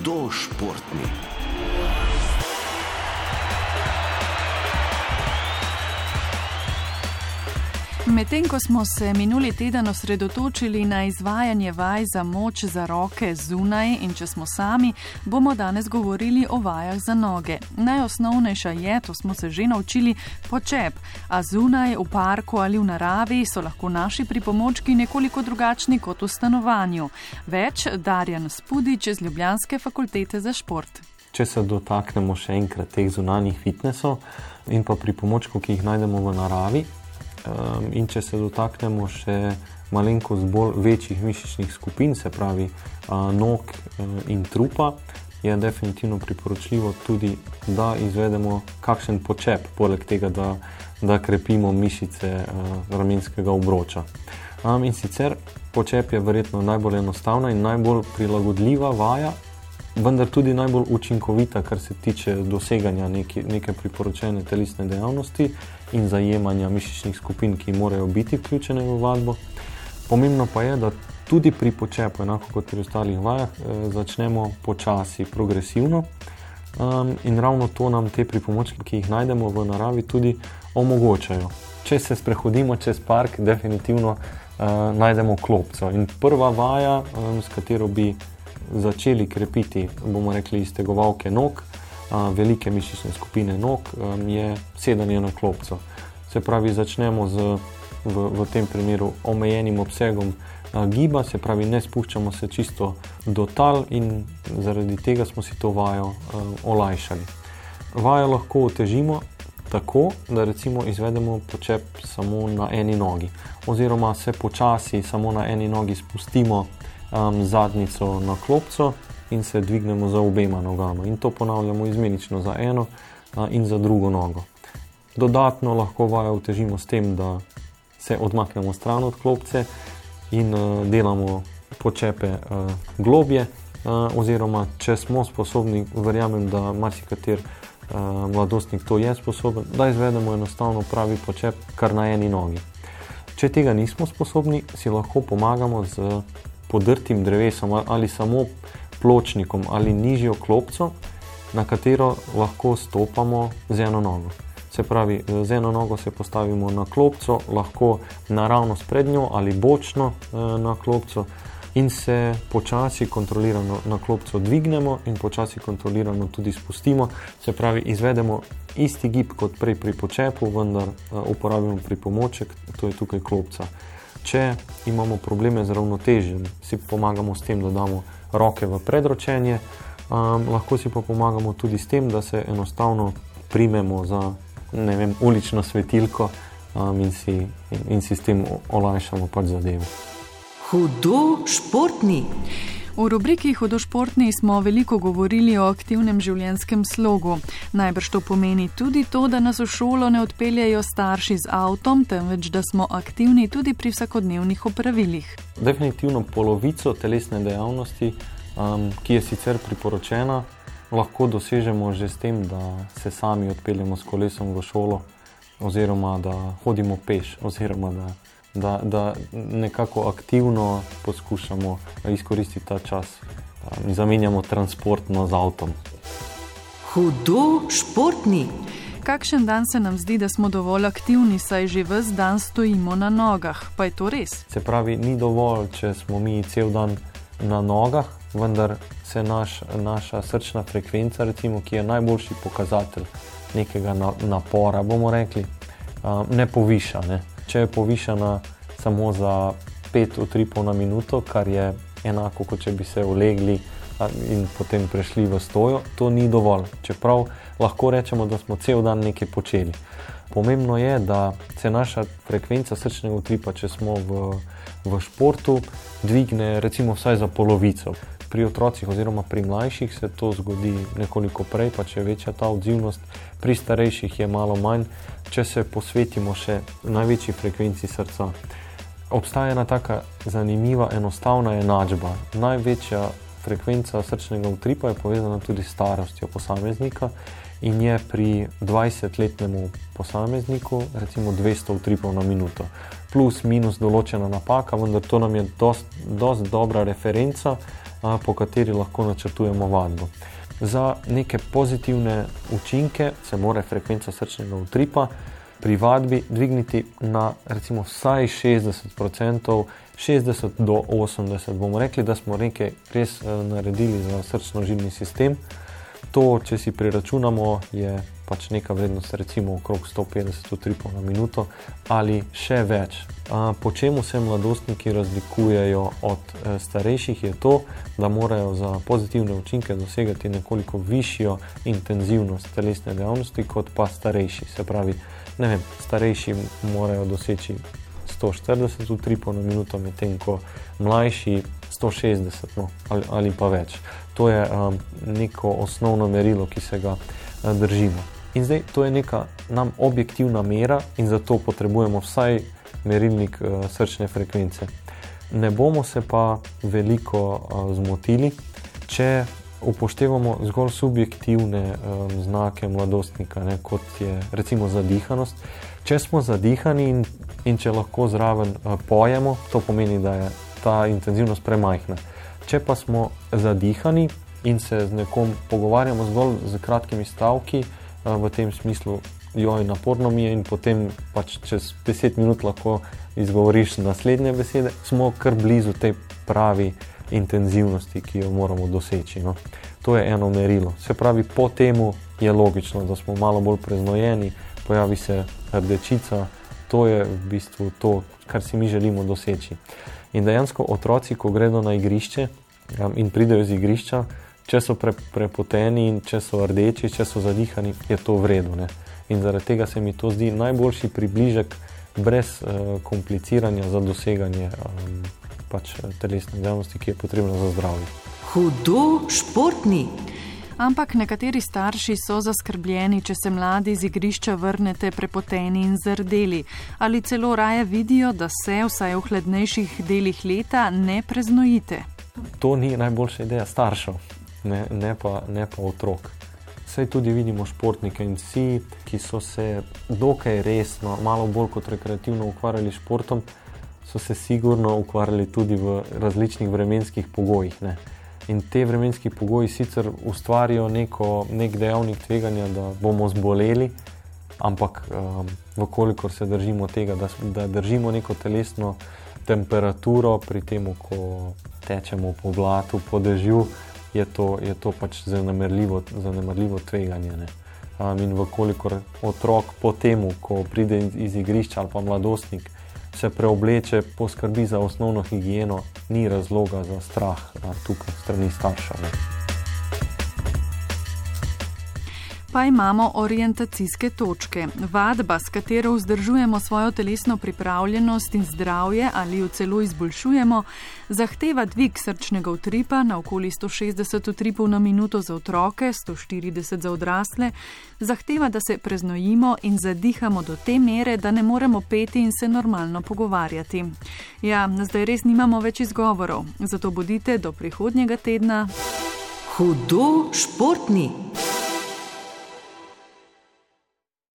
hudo Medtem ko smo se minuli teden osredotočili na izvajanje vaj za moč za roke zunaj in če smo sami, bomo danes govorili o vajah za noge. Najosnovnejša je, to smo se že naučili, počep, a zunaj, v parku ali v naravi so lahko naši pripomočki nekoliko drugačni kot v stanovanju. Več Darjan Spudič iz Ljubljanske fakultete za šport. Če se dotaknemo še enkrat teh zunanjih fitnesov in pa pripomočkov, ki jih najdemo v naravi, Um, in če se dotaknemo še malenkost bolj večjih mišičnih skupin, se pravi uh, nog uh, in trupa, je definitivno priporočljivo tudi, da izvedemo kakšen počep, poleg tega, da, da krepimo mišice uh, ramenskega obroča. Um, in sicer počep je verjetno najbolj enostavna in najbolj prilagodljiva vaja. Vendar tudi najbolj učinkovita, kar se tiče doseganja neki, neke priporočene telesne dejavnosti, in zajemanja mišičnih skupin, ki morajo biti vključene v vadbo. Pomembno pa je, da tudi pri počepu, enako kot pri ostalih vajah, eh, začnemo počasi, progresivno. Um, in ravno to nam te pripomočke, ki jih najdemo v naravi, tudi omogočajo. Če se sprehodimo čez park, definitivno uh, najdemo klopco. In prva vaja, um, s katero bi začeli krepiti, bomo rekli, iztegovalke nog, velike mišične skupine nog, je sedanje na klopco. Se pravi, začnemo z v, v tem primeru omejenim obsegom giba, se pravi, ne spuščamo se čisto do tal in zaradi tega smo si to vajo olajšali. Vajo lahko otežimo tako, da recimo izvedemo počep samo na eni nogi, oziroma se počasi samo na eni nogi spustimo um, zadnico na klopco in se dvignemo za obema nogama. In to ponavljamo izmenično za eno a, in za drugo nogo. Dodatno lahko vajo utežimo s tem, da se odmaknemo stran od klopce in a, delamo počepe a, globje, a, oziroma če smo sposobni, verjamem, da marsikater mladostnik to je sposoben, da izvedemo enostavno pravi počep kar na eni nogi. Če tega nismo sposobni, si lahko pomagamo z podrtim drevesom ali samo pločnikom ali nižjo klopco, na katero lahko stopamo z eno nogo. Se pravi, z eno nogo se postavimo na klopco, lahko naravno s prednjo ali bočno eh, na klopco in se počasi kontrolirano na klopco dvignemo in počasi kontrolirano tudi spustimo. Se pravi, izvedemo isti gib kot prej pri počepu, vendar eh, uporabimo pripomoček, to je tukaj klopca. Če imamo probleme z ravnotežjem, si pomagamo s tem, da damo roke v predročenje, um, lahko si pa pomagamo tudi s tem, da se enostavno primemo za vem, ulično svetilko um, in, si, in, si s tem olajšamo pač zadevo. Hudo športni. V rubriki Hudošportni smo veliko govorili o aktivnem življenjskem slogu. Najbrž to pomeni tudi to, da nas v šolo ne odpeljajo starši z avtom, temveč da smo aktivni tudi pri vsakodnevnih opravilih. Definitivno polovico telesne dejavnosti, um, ki je sicer priporočena, lahko dosežemo že s tem, da se sami odpeljemo s kolesom v šolo, oziroma da hodimo peš, oziroma da da, da nekako aktivno poskušamo izkoristiti ta čas um, in zamenjamo transportno z avtom. Hudo športni. Kakšen dan se nam zdi, da smo dovolj aktivni, saj že vse dan stojimo na nogah? Pa je to res? Se pravi, ni dovolj, če smo mi cel dan na nogah, vendar se naš, naša srčna frekvenca, recimo, ki je najboljši pokazatelj nekega napora, bomo rekli, um, ne poviša. Ne? Če je povišena samo za 5 utripov na minuto, kar je enako, kot če bi se ulegli in potem prešli v stojo, to ni dovolj. Čeprav lahko rečemo, da smo cel dan nekaj počeli. Pomembno je, da se naša frekvenca srčnega utripa, če smo v, v športu, dvigne recimo vsaj za polovico. Pri otrocih oziroma pri mlajših se to zgodi nekoliko prej, pa če je večja ta odzivnost, pri starejših je malo manj, če se posvetimo še največji frekvenci srca. Obstaja ena taka zanimiva, enostavna enačba. Največja frekvenca srčnega utripa je povezana tudi s starostjo posameznika in je pri 20-letnemu posamezniku recimo 200 utripov na minuto. Plus, minus določena napaka, vendar to nam je dost, dost dobra referenca po kateri lahko načrtujemo vadbo. Za neke pozitivne učinke se mora frekvenca srčnega utripa pri vadbi dvigniti na recimo vsaj 60%, 60 do 80%. Bomo rekli, da smo nekaj res naredili za srčno-žilni sistem. To, če si preračunamo, je pač neka vrednost, recimo okrog 150 utripov na minuto ali še več. Po čemu se mladostniki razlikujejo od e, starejših, je to, da morajo za pozitivne učinke dosegati nekoliko višjo intenzivnost telesne dejavnosti kot pa starejši. Se pravi, ne vem, starejši morajo doseči 140 utripov na minuto, medtem ko mlajši 160 no, ali, ali pa več. To je um, neko osnovno merilo, ki se ga uh, držimo. In zdaj to je neka nam objektivna mera, in zato potrebujemo vsaj merilnik uh, srčne frekvence. Ne bomo se pa veliko uh, zmotili, če upoštevamo zgolj subjektivne um, znake mladostnika, ne, kot je recimo zadihanost. Če smo zadihani in, in če lahko zraven uh, pojemo, to pomeni, da je ta intenzivnost premajhna. Če pa smo zadihani in se z nekom pogovarjamo zgolj z kratkimi stavki, uh, v tem smislu, joj, naporno mi je, in potem pač čez 10 minut lahko izgovoriš naslednje besede, smo kar blizu tej pravi intenzivnosti, ki jo moramo doseči. No. To je eno merilo. Se pravi, po tem je logično, da smo malo bolj preznojeni, pojavi se rdečica, to je v bistvu to, kar si mi želimo doseči. In dejansko otroci, ko gredo na igrišče in pridejo iz igrišča, če so pre, prepoteni in če so rdeči, če so zadihani, je to vredno. In zaradi tega se mi to zdi najboljši približek, brez uh, kompliciranja za doseganje um, pač, telesne dejavnosti, ki je potrebna za zdravje. Hudo športni. Ampak nekateri starši so zaskrbljeni, če se mladi z igrišča vrnete prepoteni in zrdeli, ali celo raje vidijo, da se vsaj v hladnejših delih leta ne preznojite. To ni najboljša ideja staršev, ne, ne, pa, ne pa otrok. Vse tudi vidimo športnike in vsi, ki so se dokaj resno, malo bolj kot rekreativno ukvarjali s športom, so se sigurno ukvarjali tudi v različnih vremenskih pogojih. Ne. In te vremenski pogoji sicer ustvarijo neko, nek dejavnik tveganja, da bomo zboleli, ampak um, vkolikor se držimo tega, da, da držimo neko telesno temperaturo pri tem, ko tečemo po blatu, po dežju, je to, je to pač zanemarljivo, zanemarljivo tveganje. Ne? Um, in vkolikor otrok po tem, ko pride iz igrišča ali pa mladostnik, se preobleče, poskrbi za osnovno higieno, ni razloga za strah tukaj strani starša. Ne. Pa imamo orientacijske točke. Vadba, s katero vzdržujemo svojo telesno pripravljenost in zdravje ali jo celo izboljšujemo, zahteva dvig srčnega utripa na okoli 160 utripov na minuto za otroke, 140 za odrasle, zahteva, da se preznojimo in zadihamo do te mere, da ne moremo peti in se normalno pogovarjati. Ja, zdaj res nimamo več izgovorov, zato bodite do prihodnjega tedna. Hudo športni.